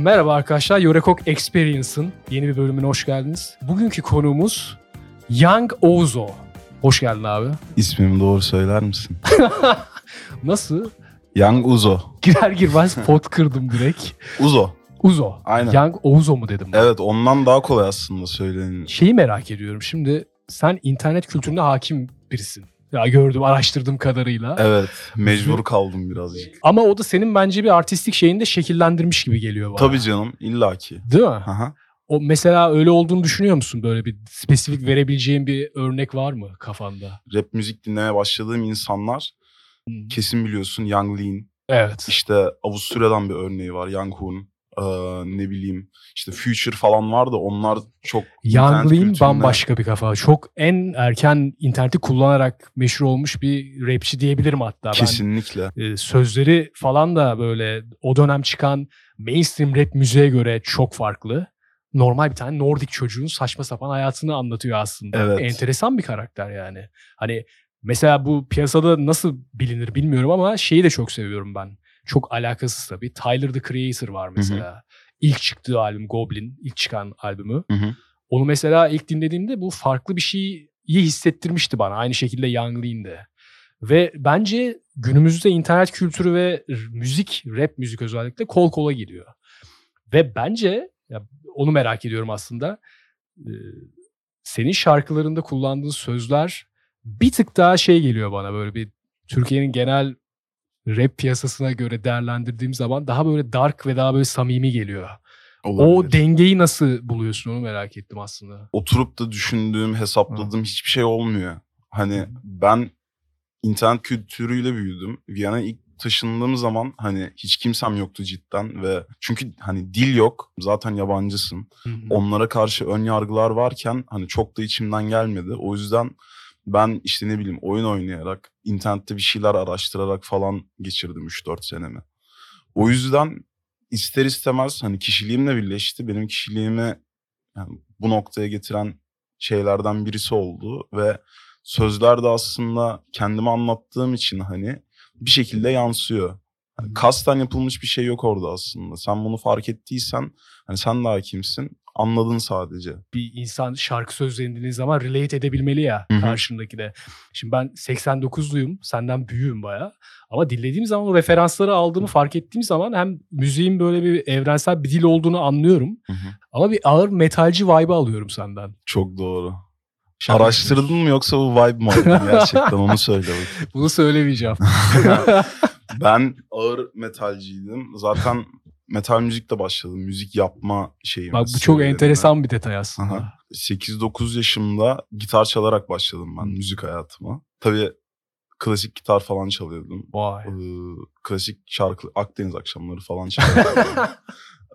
Merhaba arkadaşlar, Yorekok Experience'ın yeni bir bölümüne hoş geldiniz. Bugünkü konuğumuz Young Ozo. Hoş geldin abi. İsmimi doğru söyler misin? Nasıl? Young Uzo. Girer girmez pot kırdım direkt. Uzo. Uzo. Aynen. Young Ozo mu dedim? ben? Evet ondan daha kolay aslında söylenin. Şeyi merak ediyorum şimdi. Sen internet kültürüne hakim birisin. Ya gördüm, araştırdığım kadarıyla. Evet mecbur kaldım birazcık. Ama o da senin bence bir artistik şeyini de şekillendirmiş gibi geliyor bana. Tabii canım illaki. Değil mi? Aha. O mesela öyle olduğunu düşünüyor musun? Böyle bir spesifik verebileceğin bir örnek var mı kafanda? Rap müzik dinlemeye başladığım insanlar kesin biliyorsun Young Lean. Evet. İşte Avusturya'dan bir örneği var Young Hoon. Ee, ne bileyim işte Future falan var da onlar çok Young internet Lean kültürüne- bambaşka bir kafa. Çok en erken interneti kullanarak meşhur olmuş bir rapçi diyebilirim hatta. Kesinlikle. Ben e, sözleri falan da böyle o dönem çıkan mainstream rap müziğe göre çok farklı. Normal bir tane Nordik çocuğun saçma sapan hayatını anlatıyor aslında. Evet. Enteresan bir karakter yani. Hani mesela bu piyasada nasıl bilinir bilmiyorum ama şeyi de çok seviyorum ben. Çok alakasız tabii. Tyler the Creator var mesela. İlk çıktığı albüm Goblin, ilk çıkan albümü. Hı hı. Onu mesela ilk dinlediğimde bu farklı bir şeyi hissettirmişti bana. Aynı şekilde Young Lean'de. Ve bence günümüzde internet kültürü ve müzik, rap müzik özellikle kol kola gidiyor. Ve bence ya onu merak ediyorum aslında. Ee, Senin şarkılarında kullandığın sözler bir tık daha şey geliyor bana böyle bir Türkiye'nin genel rap piyasasına göre değerlendirdiğim zaman daha böyle dark ve daha böyle samimi geliyor. O Olabilir. dengeyi nasıl buluyorsun onu merak ettim aslında. oturup da düşündüğüm, hesapladığım hiçbir şey olmuyor. Hani Hı. ben internet kültürüyle büyüdüm. Viyana'ya ilk taşındığım zaman hani hiç kimsem yoktu cidden ve çünkü hani dil yok zaten yabancısın. Onlara karşı ön yargılar varken hani çok da içimden gelmedi. O yüzden ben işte ne bileyim oyun oynayarak, internette bir şeyler araştırarak falan geçirdim 3-4 senemi. O yüzden ister istemez hani kişiliğimle birleşti. Benim kişiliğimi yani bu noktaya getiren şeylerden birisi oldu ve sözler de aslında kendime anlattığım için hani bir şekilde yansıyor. Hani kasten yapılmış bir şey yok orada aslında. Sen bunu fark ettiysen hani sen de hakimsin. Anladın sadece. bir insan şarkı sözlerini dinlediği zaman relate edebilmeli ya Hı hı. karşındaki de. Şimdi ben 89'luyum. Senden büyüğüm baya. Ama dinlediğim zaman o referansları aldığımı fark ettiğim zaman hem müziğin böyle bir evrensel bir dil olduğunu anlıyorum. Hı hı. Ama bir ağır metalci vibe alıyorum senden. Çok doğru. Şarkı- Araştırdın mı yoksa bu vibe mi aldın gerçekten onu söyle bakayım. Bunu söylemeyeceğim. Ben ağır metalciydim. Zaten metal müzikle başladım. Müzik yapma şeyim. Bak bu çok enteresan bir detay aslında. Aha. 8-9 yaşımda gitar çalarak başladım ben müzik hayatıma. Tabii klasik gitar falan çalıyordum. Vay. Ee, klasik şarkı Akdeniz akşamları falan çalıyordum.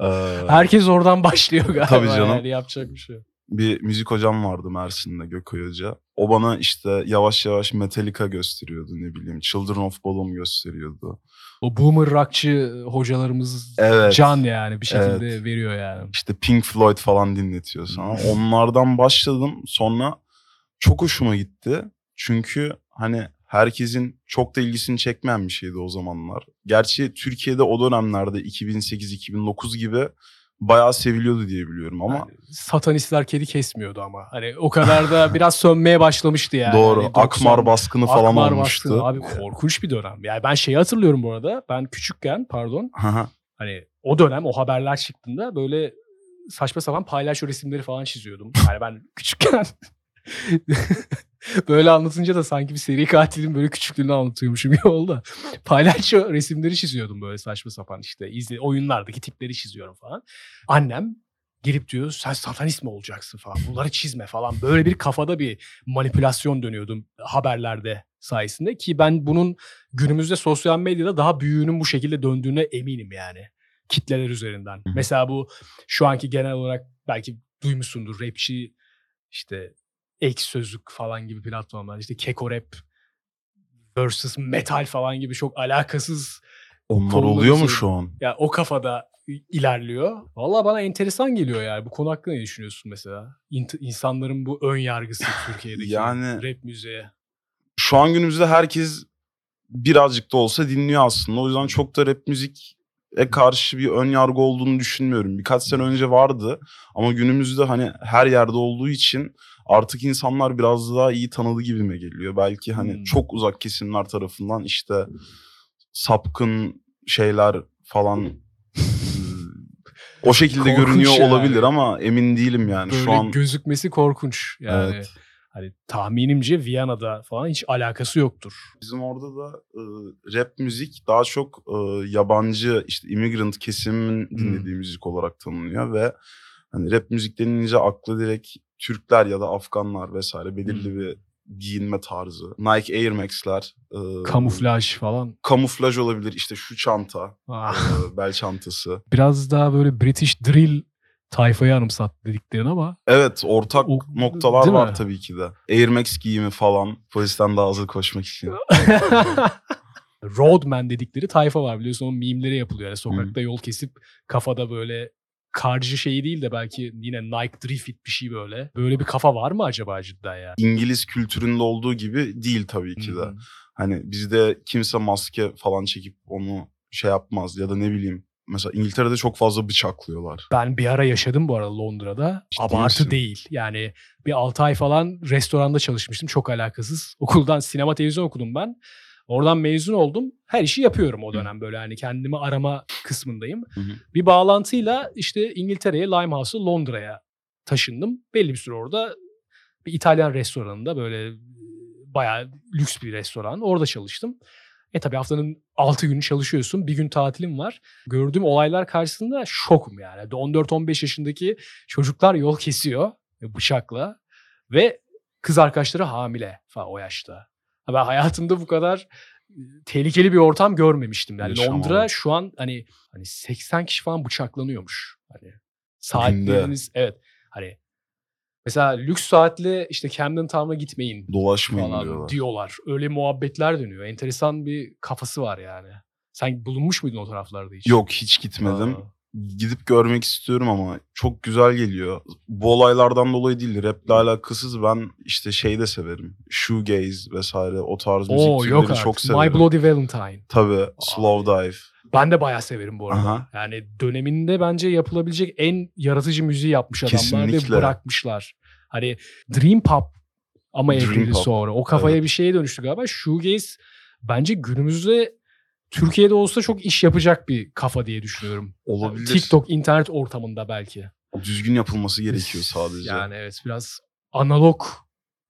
Ee, Herkes oradan başlıyor galiba. Tabii canım. Yani yapacak bir şey. Bir müzik hocam vardı Mersin'de Gökay Hoca. O bana işte yavaş yavaş Metallica gösteriyordu ne bileyim. Children of Bodom gösteriyordu. O boomer rockçı hocalarımız Evet. can yani bir şekilde veriyor yani. İşte Pink Floyd falan dinletiyor sana. Onlardan başladım. Sonra çok hoşuma gitti. Çünkü hani herkesin çok da ilgisini çekmeyen bir şeydi o zamanlar. Gerçi Türkiye'de o dönemlerde 2008-2009 gibi bayağı seviliyordu diye biliyorum ama Yani satanistler kedi kesmiyordu ama. Hani o kadar da biraz sönmeye başlamıştı yani. doğru Hani 90 Akmar baskını falan Akmar olmuştu. baskını. Abi korkunç bir dönem. Yani ben şeyi hatırlıyorum bu arada. Ben küçükken pardon hani o dönem o haberler çıktığında böyle saçma sapan paylaşo resimleri falan çiziyordum. Yani ben küçükken böyle anlatınca da sanki bir seri katilin böyle küçüklüğünü anlatıyormuşum gibi oldu. Paylaşo resimleri çiziyordum böyle saçma sapan işte izle, oyunlardaki tipleri çiziyorum falan. Annem gelip diyor sen satanist mi olacaksın falan bunları çizme falan. Böyle bir kafada bir manipülasyon dönüyordum haberlerde sayesinde ki ben bunun günümüzde sosyal medyada daha büyüğünün bu şekilde döndüğüne eminim yani kitleler üzerinden. Mesela bu şu anki genel olarak belki duymuşsundur rapçi işte ek sözlük falan gibi platformlar işte keko rap versus metal falan gibi çok alakasız onlar oluyor mu söyle- şu an? ya o kafada ilerliyor. Vallahi bana enteresan geliyor yani. Bu konu hakkında ne düşünüyorsun mesela? İnt- insanların bu ön yargısı Türkiye'deki Yani- rap müziğe. Şu an günümüzde herkes birazcık da olsa dinliyor aslında. O yüzden çok da rap müzik e karşı bir ön yargı olduğunu düşünmüyorum. Birkaç sene önce vardı ama günümüzde hani her yerde olduğu için artık insanlar biraz daha iyi tanıdı gibime geliyor. Belki hani Hmm. çok uzak kesimler tarafından işte sapkın şeyler falan o şekilde Korkunç görünüyor yani. olabilir ama emin değilim yani. Böyle Şu an gözükmesi korkunç. Yani Evet. hani tahminimce Viyana'da falan hiç alakası yoktur. Bizim orada da e, rap müzik daha çok e, yabancı işte immigrant kesimin dinlediği müzik olarak tanınıyor ve hani rap müzik denilince akla direkt Türkler ya da Afganlar vesaire belirli Hmm. bir giyinme tarzı. Nike Air Max'ler. e, Kamuflaj falan. Kamuflaj olabilir işte şu çanta, Ah, e, bel çantası. biraz daha böyle British drill tayfayı anımsat dediklerin ama Evet ortak O- noktalar var mi? tabii ki de. Air Max giyimi falan polisten daha hızlı koşmak için. Roadman dedikleri tayfa var biliyorsun onun mimleri yapılıyor. Yani sokakta yol kesip kafada böyle karcı şeyi değil de belki yine Nike Drift bir şey böyle. Böyle bir kafa var mı acaba cidden ya? İngiliz kültüründe olduğu gibi değil tabii ki de. Hmm. Hani bizde kimse maske falan çekip onu şey yapmaz ya da ne bileyim. Mesela İngiltere'de çok fazla bıçaklıyorlar. Ben bir ara yaşadım bu arada Londra'da. Ciddi Abartı misin? değil. Yani bir 6 ay falan restoranda çalışmıştım. Çok alakasız. Okuldan sinema televizyon okudum ben. Oradan mezun oldum. Her işi yapıyorum o dönem böyle hani kendimi arama kısmındayım. Hı hı. Bir bağlantıyla işte İngiltere'ye Limehouse'u Londra'ya taşındım. Belli bir süre orada bir İtalyan restoranında böyle bayağı lüks bir restoran. Orada çalıştım. E tabii haftanın 6 günü çalışıyorsun. Bir gün tatilim var. Gördüğüm olaylar karşısında şokum yani. 14-15 yaşındaki çocuklar yol kesiyor bıçakla ve kız arkadaşları hamile falan o yaşta. Ben hayatımda bu kadar tehlikeli bir ortam görmemiştim. Yani. Londra şu an hani hani 80 kişi falan bıçaklanıyormuş. Hani saatleriniz evet hani mesela lüks saatle işte Camden Town'a gitmeyin Dolaşmayın falan diyorlar. diyorlar. Öyle muhabbetler dönüyor. Enteresan bir kafası var yani. Sen bulunmuş muydun o taraflarda hiç? Yok hiç gitmedim. Aa. Gidip görmek istiyorum ama çok güzel geliyor. Bu olaylardan dolayı değil. Rap'le alakasız ben işte şey de severim. Shoegaze vesaire o tarz müzik Oo türleri yok artık. çok My severim. Bloody Valentine. Tabii Slow Dive. Ben de bayağı severim bu arada. Aha. Yani döneminde bence yapılabilecek en yaratıcı müziği yapmış adamlar ve Kesinlikle. bırakmışlar. Hani Dream Pop ama evrildi sonra. O kafaya Evet. bir şeye dönüştü galiba. Shoegaze bence günümüzde Türkiye'de olsa çok iş yapacak bir kafa diye düşünüyorum. Olabilir. TikTok, internet ortamında belki. Düzgün yapılması gerekiyor sadece. Yani evet biraz analog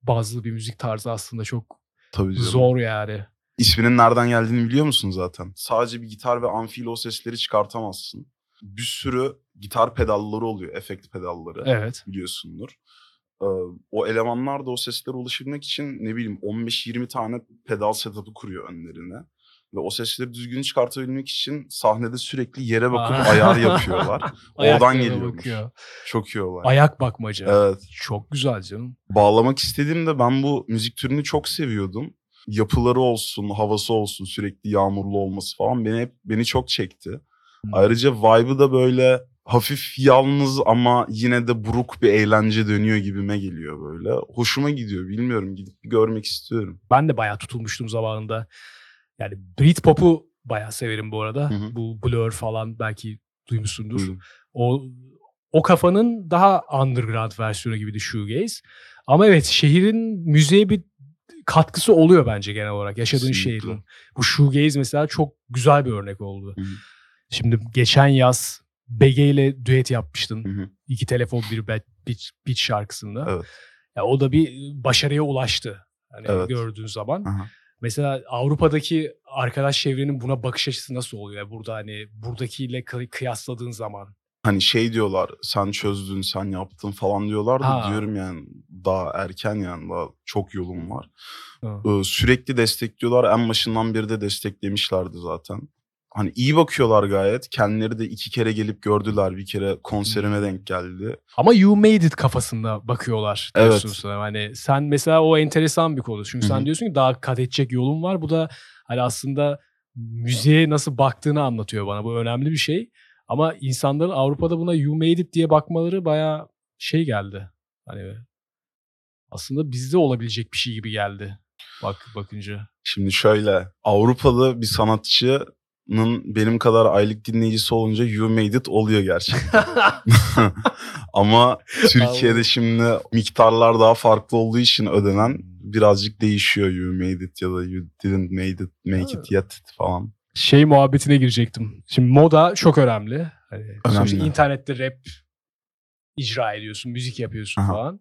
bazlı bir müzik tarzı aslında çok Tabii canım. zor yani. İsminin nereden geldiğini biliyor musun zaten? Sadece bir gitar ve amfiyle o sesleri çıkartamazsın. Bir sürü gitar pedalları oluyor, efekt pedalları. Evet. biliyorsundur. Ee, o elemanlar da o seslere ulaşabilmek için ne bileyim 15-20 tane pedal setup'ı kuruyor önlerine. Ve o sesleri düzgün çıkartabilmek için sahnede sürekli yere bakıp Aa. ayar yapıyorlar. Oradan geliyormuş. bakıyor. Çok iyi olay. Ayak bakmaca. Evet. Çok güzel canım. Bağlamak istediğimde ben bu müzik türünü çok seviyordum. Yapıları olsun, havası olsun, sürekli yağmurlu olması falan beni hep beni çok çekti. Hmm. Ayrıca vibe'ı da böyle hafif yalnız ama yine de buruk bir eğlence dönüyor gibime geliyor böyle. Hoşuma gidiyor bilmiyorum gidip görmek istiyorum. Ben de bayağı tutulmuştum zamanında. Yani Britpop'u bayağı severim bu arada. Hı hı. Bu Blur falan belki duymuşsundur. Duydum. O o kafanın daha underground versiyonu gibiydi Shoegaze. Ama evet şehrin müziğe bir katkısı oluyor bence genel olarak yaşadığın Kesinlikle. şehrin. Bu Shoegaze mesela çok güzel bir örnek oldu. Hı hı. Şimdi geçen yaz BG ile düet yapmıştın. Hı hı. İki telefon bir beat, beat, şarkısında. Evet. Ya o da bir başarıya ulaştı. Hani Evet. gördüğün zaman. Aha. Mesela Avrupa'daki arkadaş çevrenin buna bakış açısı nasıl oluyor? Yani burada hani buradakiyle kı- kıyasladığın zaman. Hani şey diyorlar sen çözdün sen yaptın falan diyorlar da Ha. diyorum yani daha erken yani daha çok yolum var. Ha. Ee, sürekli destekliyorlar en başından beri de desteklemişlerdi zaten. Hani iyi bakıyorlar gayet. Kendileri de iki kere gelip gördüler. Bir kere konserime denk geldi. Ama you made it kafasında bakıyorlar Evet. diyorsun sana. Hani sen mesela o enteresan bir konu. Çünkü sen hı. diyorsun ki daha kat edecek yolun var. Bu da hani aslında müziğe nasıl baktığını anlatıyor bana. Bu önemli bir şey. Ama insanların Avrupa'da buna you made it diye bakmaları bayağı şey geldi. Hani aslında bizde olabilecek bir şey gibi geldi. Bak bakınca. Şimdi şöyle Avrupalı bir sanatçı benim kadar aylık dinleyicisi olunca You Made It oluyor gerçekten. Ama Türkiye'de şimdi miktarlar daha farklı olduğu için ödenen birazcık değişiyor. You Made It ya da You Didn't Made It, Make It Yet falan. şey muhabbetine girecektim. Şimdi moda çok önemli. Hani sonuçta Önemli. internette rap icra ediyorsun, müzik yapıyorsun Aha. falan.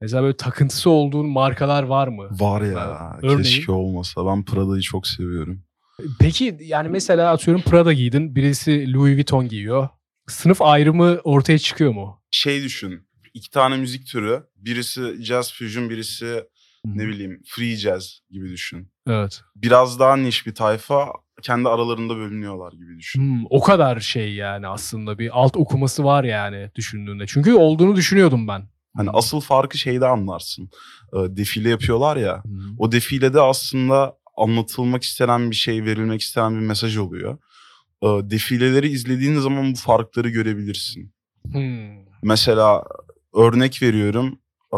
Mesela böyle takıntısı olduğun markalar var mı? Var ya Örneğin? keşke olmasa. Ben Prada'yı çok seviyorum. Peki yani mesela atıyorum Prada giydin, birisi Louis Vuitton giyiyor. Sınıf ayrımı ortaya çıkıyor mu? Şey düşün. iki tane müzik türü. Birisi jazz fusion, birisi ne bileyim free jazz gibi düşün. Evet. Biraz daha niş bir tayfa kendi aralarında bölünüyorlar gibi düşün. Hmm, o kadar şey yani aslında bir alt okuması var yani düşündüğünde. Çünkü olduğunu düşünüyordum ben. Hani asıl farkı şeyde anlarsın. Ee, defile yapıyorlar ya. Hmm. O defilede aslında anlatılmak istenen bir şey, verilmek istenen bir mesaj oluyor. Ee, defileleri izlediğin zaman bu farkları görebilirsin. Hmm. Mesela örnek veriyorum. ee,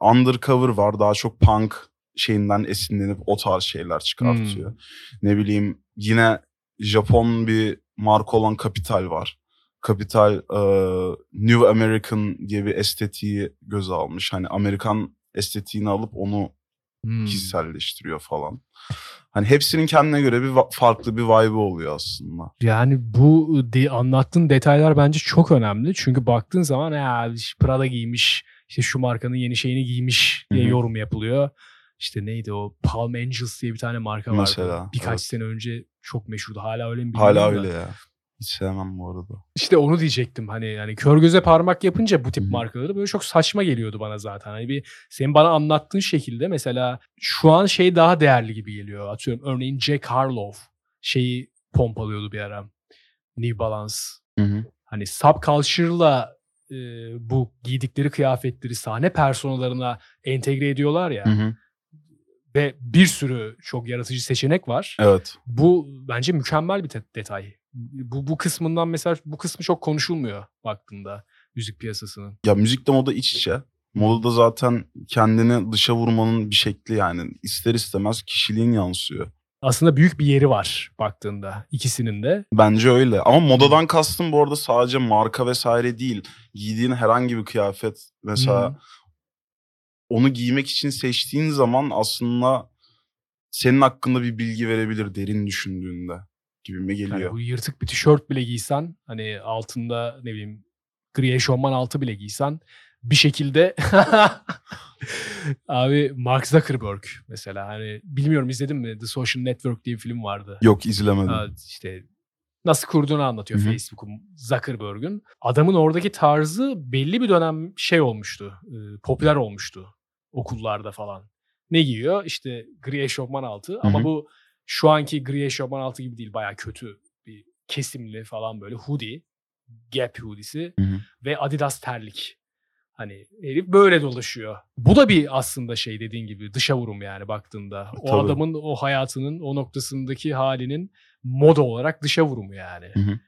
Undercover var. Daha çok punk şeyinden esinlenip o tarz şeyler çıkartıyor. Ne bileyim yine Japon bir marka olan Capital var. Capital e, New American diye bir estetiği göze almış. Hani Amerikan estetiğini alıp onu Hmm. kişiselleştiriyor falan. Hani hepsinin kendine göre bir farklı bir vibe oluyor aslında. Yani bu de, anlattığın detaylar bence çok önemli. Çünkü baktığın zaman ya Prada giymiş, işte şu markanın yeni şeyini giymiş diye Hı hı. yorum yapılıyor. İşte neydi o Palm Angels diye bir tane marka vardı. Mesela, Birkaç evet. sene önce çok meşhurdu. Hala öyle mi bilmiyorum Hala da. öyle ya. Hiç sevmem bu arada. İşte onu diyecektim hani yani kör göze parmak yapınca bu tip Hı hı. markaları böyle çok saçma geliyordu bana zaten. Hani bir senin bana anlattığın şekilde mesela şu an şey daha değerli gibi geliyor. Atıyorum örneğin Jack Harlow şeyi pompalıyordu bir ara. New Balance. Hı hı. Hani subculture'la e, bu giydikleri kıyafetleri sahne personalarına entegre ediyorlar ya Hı hı. Ve bir sürü çok yaratıcı seçenek var. Evet. Bu bence mükemmel bir detay. Bu bu kısmından mesela bu kısmı çok konuşulmuyor baktığında müzik piyasasının. Ya müzikle moda iç içe. Modada zaten kendini dışa vurmanın bir şekli yani. ister istemez kişiliğin yansıyor. Aslında büyük bir yeri var baktığında ikisinin de. Bence öyle. Ama modadan kastım bu arada sadece marka vesaire değil. Giydiğin herhangi bir kıyafet mesela Hı. Onu giymek için seçtiğin zaman aslında senin hakkında bir bilgi verebilir derin düşündüğünde gibime Yani geliyor. bu yırtık bir tişört bile giysen hani altında ne bileyim gri eşofman altı bile giysen bir şekilde abi Mark Zuckerberg mesela hani bilmiyorum izledin mi The Social Network diye bir film vardı. Yok izlemedim. Ha, işte nasıl kurduğunu anlatıyor. Facebook'un Zuckerberg'ün. Adamın oradaki tarzı belli bir dönem şey olmuştu. e, popüler olmuştu okullarda falan. Ne giyiyor? İşte gri eşofman altı ama hı. bu şu anki gri eşofman altı gibi değil. Baya kötü bir kesimli falan böyle hoodie. Gap hoodie'si Hı hı. ve Adidas terlik. Hani herif böyle dolaşıyor. Bu da bir aslında şey dediğin gibi dışa vurum yani baktığında. O Tabii. adamın o hayatının o noktasındaki halinin moda olarak dışa vurumu yani. Hı hı.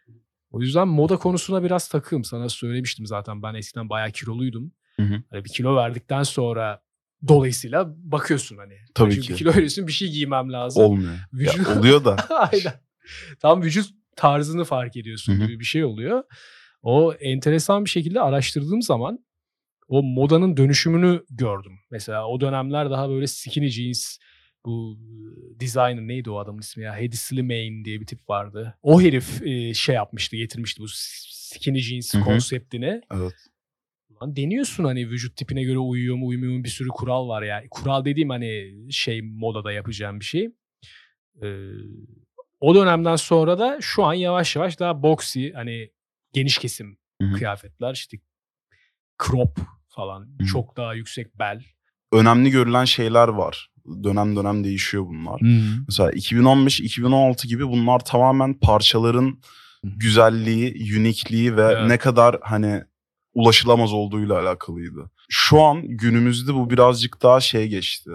O yüzden moda konusuna biraz takığım. Sana söylemiştim zaten ben eskiden bayağı kiloluydum. Hı hı. Hani bir kilo verdikten sonra dolayısıyla bakıyorsun hani. Tabii Şimdi ki. Kilo veriyorsun bir şey giymem lazım. Olmuyor. Ya, Vücut- oluyor da. Aynen. Tam vücut tarzını fark ediyorsun Hı hı. gibi bir şey oluyor. O enteresan bir şekilde araştırdığım zaman o modanın dönüşümünü gördüm. Mesela o dönemler daha böyle skinny jeans bu e, designer neydi o adamın ismi ya? Hedy Slimane diye bir tip vardı. O herif e, şey yapmıştı, getirmişti bu skinny jeans Hı hı. konseptini. Evet. Lan deniyorsun hani vücut tipine göre uyuyor mu uymuyor mu bir sürü kural var yani. Kural dediğim hani şey modada yapacağım bir şey. Ee, o dönemden sonra da şu an yavaş yavaş daha boxy hani geniş kesim Hı hı. kıyafetler işte crop falan hı. çok daha yüksek bel. Önemli görülen şeyler var. Dönem dönem değişiyor bunlar. Mesela 2015-2016 gibi bunlar tamamen parçaların güzelliği, unikliği ve Evet. ne kadar hani ulaşılamaz olduğuyla alakalıydı. Şu an günümüzde bu birazcık daha şey geçti.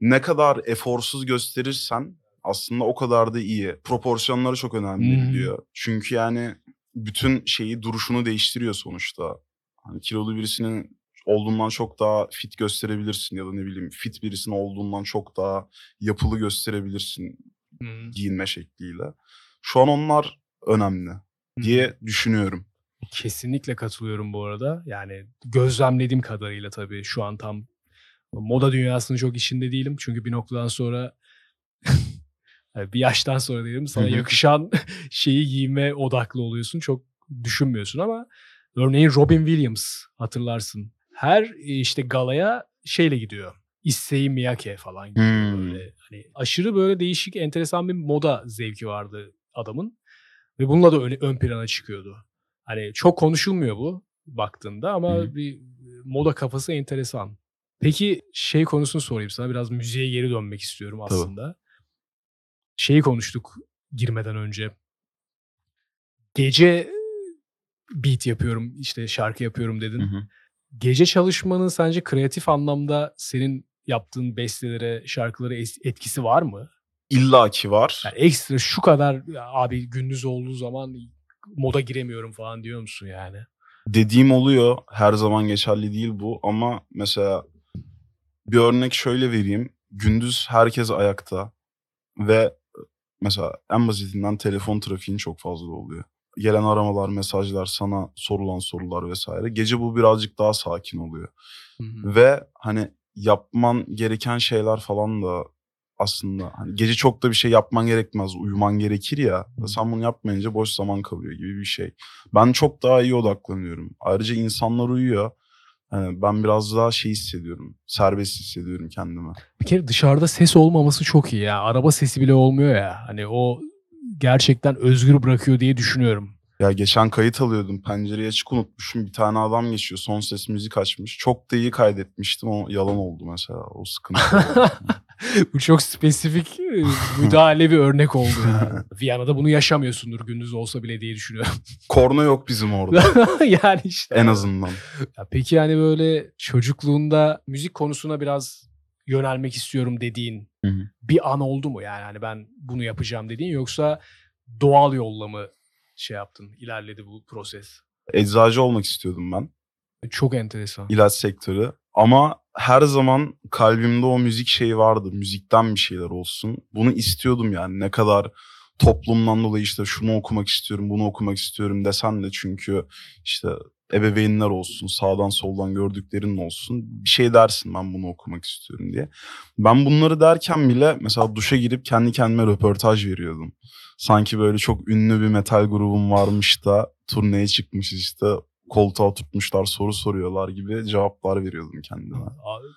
Ne kadar eforsuz gösterirsen aslında o kadar da iyi. Proporsiyonları çok önemli hı. diyor. Çünkü yani bütün şeyi duruşunu değiştiriyor sonuçta. Hani kilolu birisinin olduğundan çok daha fit gösterebilirsin ya da ne bileyim fit birisinin olduğundan çok daha yapılı gösterebilirsin Hı. giyinme şekliyle. Şu an onlar önemli diye düşünüyorum. Kesinlikle katılıyorum bu arada. Yani gözlemlediğim kadarıyla tabii şu an tam moda dünyasının çok içinde değilim. Çünkü bir noktadan sonra bir yaştan sonra diyelim sana yakışan şeyi giyme odaklı oluyorsun. Çok düşünmüyorsun ama örneğin Robin Williams hatırlarsın. Her e, işte galaya şeyle gidiyor. Issei Miyake falan gidiyor Hmm. böyle. Hani aşırı böyle değişik enteresan bir moda zevki vardı adamın. Ve bununla da ön, ön plana çıkıyordu. Hani çok konuşulmuyor bu baktığında ama Hı bir moda kafası enteresan. Peki şey konusunu sorayım sana. Biraz müziğe geri dönmek istiyorum Tabii. aslında. Şeyi konuştuk girmeden önce. Gece beat yapıyorum, işte şarkı yapıyorum dedin. Hı hı. Gece çalışmanın sence kreatif anlamda senin yaptığın bestelere, şarkılara etkisi var mı? İlla ki var. Yani ekstra şu kadar "Ya abi gündüz olduğu zaman moda giremiyorum falan diyor musun yani? Dediğim oluyor. Her zaman geçerli değil bu ama mesela bir örnek şöyle vereyim. Gündüz herkes ayakta ve mesela en basitinden telefon trafiğin çok fazla oluyor. Gelen aramalar, mesajlar, sana sorulan sorular vesaire. Gece bu birazcık daha sakin oluyor. Ve hani yapman gereken şeyler falan da aslında hani gece çok da bir şey yapman gerekmez. Uyuman gerekir ya. Sen bunu yapmayınca boş zaman kalıyor gibi bir şey. Ben çok daha iyi odaklanıyorum. Ayrıca insanlar uyuyor. Hani ben biraz daha şey hissediyorum. Serbest hissediyorum kendimi. Bir kere dışarıda ses olmaması çok iyi ya. Araba sesi bile olmuyor ya. Hani o gerçekten özgür bırakıyor diye düşünüyorum. Ya geçen kayıt alıyordum. Pencereyi açık unutmuşum. Bir tane adam geçiyor. Son ses müzik açmış. Çok da iyi kaydetmiştim. O yalan oldu mesela. O sıkıntı. Bu çok spesifik e, müdahale bir örnek oldu ya. Viyana'da bunu yaşamıyorsundur gündüz olsa bile diye düşünüyorum. Korna yok bizim orada. yani işte. en azından. Ya peki yani böyle çocukluğunda müzik konusuna biraz yönelmek istiyorum dediğin Hı hı. bir an oldu mu? Yani hani ben bunu yapacağım dediğin yoksa doğal yolla mı şey yaptın, ilerledi bu proses? Eczacı olmak istiyordum ben. Çok enteresan. ilaç sektörü. Ama her zaman kalbimde o müzik şeyi vardı. Müzikten bir şeyler olsun. Bunu istiyordum yani. Ne kadar toplumdan dolayı işte şunu okumak istiyorum, bunu okumak istiyorum desen de çünkü işte ebeveynler olsun, sağdan soldan gördüklerin olsun. Bir şey dersin ben bunu okumak istiyorum diye. Ben bunları derken bile mesela duşa girip kendi kendime röportaj veriyordum. Sanki böyle çok ünlü bir metal grubum varmış da turneye çıkmış işte koltuğa oturtmuşlar soru soruyorlar gibi cevaplar veriyordum kendime.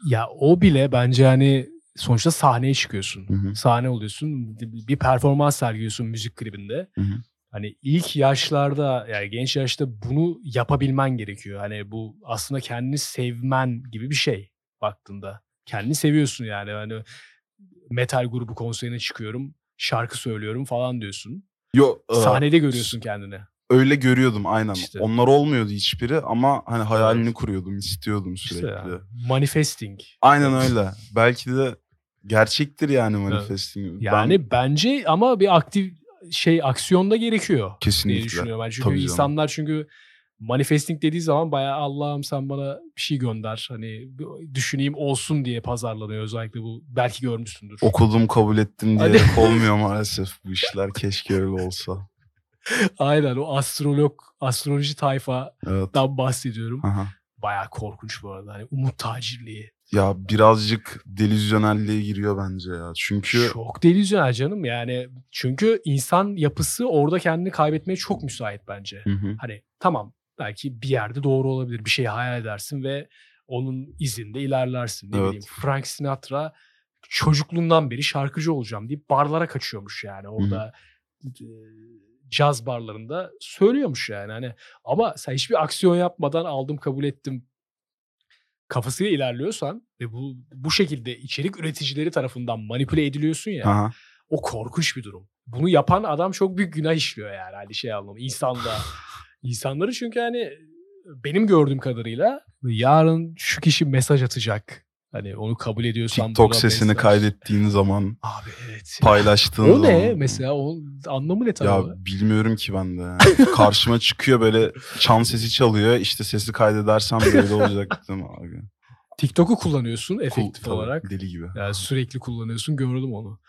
Ya o bile bence hani sonuçta sahneye çıkıyorsun. Hı hı. Sahne oluyorsun. Bir performans sergiliyorsun müzik klibinde. Hı hı. Hani ilk yaşlarda yani genç yaşta bunu yapabilmen gerekiyor. Hani bu aslında kendini sevmen gibi bir şey baktığında. Kendini seviyorsun yani. Hani metal grubu konserine çıkıyorum, şarkı söylüyorum falan diyorsun. Yo, e, Sahnede görüyorsun kendini. öyle görüyordum aynen. İşte. Onlar olmuyordu hiçbiri ama hani hayalini kuruyordum, istiyordum İşte sürekli. yani. Manifesting. Aynen öyle. Belki de gerçektir yani manifesting. Yani Ben bence ama bir aktif şey aksiyonda gerekiyor diye kesinlikle. düşünüyorum. Ben çünkü Tabii canım. insanlar çünkü manifesting dediği zaman bayağı Allah'ım sen bana bir şey gönder. Hani düşüneyim olsun diye pazarlanıyor özellikle bu. Belki görmüşsündür. Okudum kabul ettim diyerek olmuyor maalesef bu işler. Keşke öyle olsa. Aynen o astrolog, astroloji tayfadan Evet. bahsediyorum. Aha. Bayağı korkunç bu arada. Hani umut tacirliği. Ya birazcık delüzyonelliğe giriyor bence ya. Çünkü Çok delüzyonel canım yani. Çünkü insan yapısı orada kendini kaybetmeye çok müsait bence. Hı hı. Hani tamam belki bir yerde doğru olabilir. Bir şeyi hayal edersin ve onun izinde ilerlersin. Ne Evet. bileyim Frank Sinatra çocukluğundan beri şarkıcı olacağım deyip barlara kaçıyormuş yani. Orada e, caz barlarında söylüyormuş yani. Hani ama sen hiçbir aksiyon yapmadan aldım kabul ettim kafasıyla ilerliyorsan ve bu bu şekilde içerik üreticileri tarafından manipüle ediliyorsun ya. Aha. O korkunç bir durum. Bunu yapan adam çok büyük günah işliyor yani hani şey anlamı. İnsanda. İnsanları çünkü hani benim gördüğüm kadarıyla yarın şu kişi mesaj atacak. Hani onu kabul ediyorsan TikTok sesini mesaj. kaydettiğin zaman Abi evet. paylaştığın O zaman. ne mesela? O anlamı ne tam Ya bilmiyorum ki ben de. Karşıma çıkıyor böyle çan sesi çalıyor. İşte sesi kaydedersem böyle olacak değil mi abi? TikTok'u kullanıyorsun efektif tabii, olarak. Deli gibi. Yani sürekli kullanıyorsun. Gördüm onu.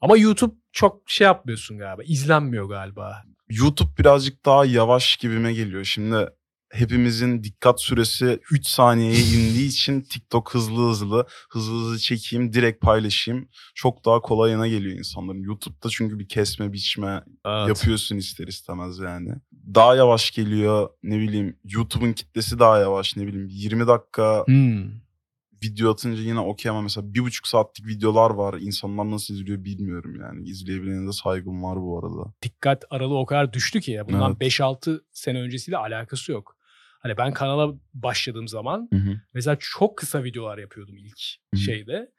Ama YouTube çok şey yapmıyorsun galiba. izlenmiyor galiba. YouTube birazcık daha yavaş gibime geliyor. Şimdi hepimizin dikkat süresi 3 saniyeye indiği için TikTok hızlı hızlı hızlı hızlı çekeyim direkt paylaşayım. Çok daha kolayına geliyor insanların. YouTube'da çünkü bir kesme biçme yapıyorsun ister istemez yani. Daha yavaş geliyor ne bileyim YouTube'un kitlesi daha yavaş ne bileyim 20 dakika Hmm. Video atınca yine okey ama mesela bir buçuk saatlik videolar var. İnsanlar nasıl izliyor bilmiyorum yani. İzleyebilene de saygım var bu arada. Dikkat aralığı o kadar düştü ki. ya. Bundan Evet. 5-6 sene öncesiyle alakası yok. Hani ben kanala başladığım zaman Hı hı. mesela çok kısa videolar yapıyordum ilk Hı. şeyde.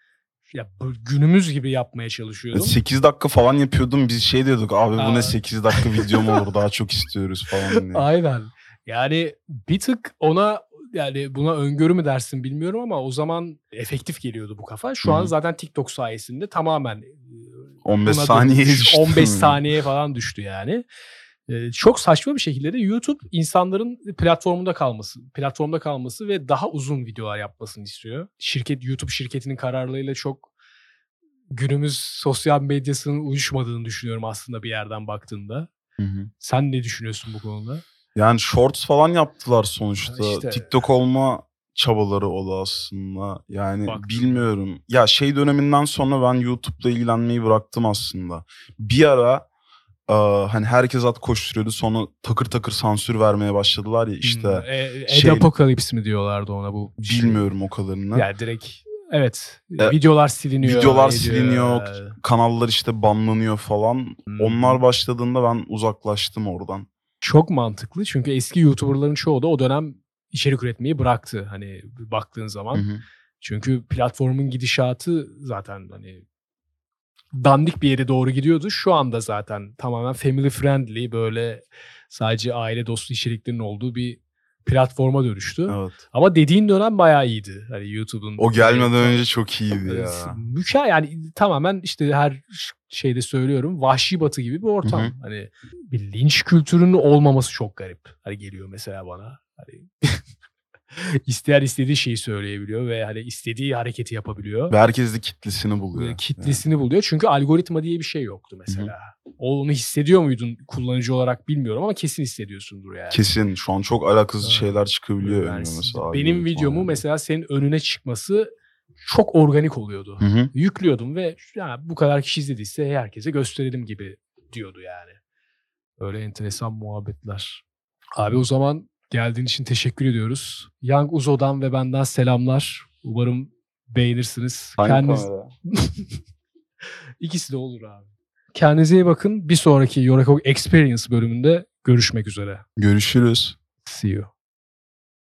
Ya günümüz gibi yapmaya çalışıyordum. 8 dakika falan yapıyordum. Biz şey diyorduk abi bu Aa. ne 8 dakika video mu olur daha çok istiyoruz falan diye. Aynen. Yani bir tık ona yani buna öngörü mü dersin bilmiyorum ama o zaman efektif geliyordu bu kafa. Şu Hı an zaten TikTok sayesinde tamamen e, 15 buna saniyeye dönmüş. düştü. 15 saniyeye falan düştü yani. Ee, çok saçma bir şekilde de YouTube insanların platformunda kalması, platformda kalması ve daha uzun videolar yapmasını istiyor. Şirket YouTube şirketinin kararlarıyla çok günümüz sosyal medyasının uyuşmadığını düşünüyorum aslında bir yerden baktığında. Hı hı. Sen ne düşünüyorsun bu konuda? Yani shorts falan yaptılar sonuçta. İşte. TikTok olma çabaları o da aslında. Yani Baktım. bilmiyorum. Ya şey döneminden sonra ben YouTube'la ilgilenmeyi bıraktım aslında. Bir ara e, hani herkes at koşturuyordu sonra takır takır sansür vermeye başladılar ya işte. Hmm, e, şey- Apocalypse mi diyorlardı ona bu? şey? Bilmiyorum o kadarını. Yani direkt evet E, videolar siliniyor. videolar ediyor. siliniyor. Kanallar işte banlanıyor falan. Hmm. Onlar başladığında ben uzaklaştım oradan. Çok mantıklı çünkü eski YouTuber'ların çoğu da o dönem içerik üretmeyi bıraktı hani baktığın zaman. Hı hı. Çünkü platformun gidişatı zaten hani dandik bir yere doğru gidiyordu. Şu anda zaten tamamen family friendly böyle sadece aile dostu içeriklerin olduğu bir platforma dönüştü. Evet. Ama dediğin dönem bayağı iyiydi. Hani YouTube'un O gelmeden önce çok iyiydi ya. Mükemmel yani tamamen işte her şeyde söylüyorum vahşi batı gibi bir ortam. Hı hı. Hani bir linç kültürünün olmaması çok garip. Hani geliyor mesela bana. Hani isteyen istediği şeyi söyleyebiliyor ve hani istediği hareketi yapabiliyor. Ve herkes de kitlesini buluyor. Kitlesini buluyor. Çünkü algoritma diye bir şey yoktu mesela. O onu hissediyor muydun kullanıcı olarak bilmiyorum ama kesin hissediyorsundur yani. Kesin şu an çok alakasız Evet. şeyler çıkabiliyor Yani mesela. benim videomu yani. mesela senin önüne çıkması çok organik oluyordu Hı hı. yüklüyordum ve ya bu kadar kişi izlediyse herkese gösterelim gibi diyordu yani. Öyle enteresan muhabbetler. Abi o zaman geldiğin için teşekkür ediyoruz. Young Uzo'dan ve benden selamlar. Umarım beğenirsiniz. Hangi Kendiniz... İkisi de olur abi. Kendinize iyi bakın. Bir sonraki Yorakok Experience bölümünde görüşmek üzere. Görüşürüz. See you.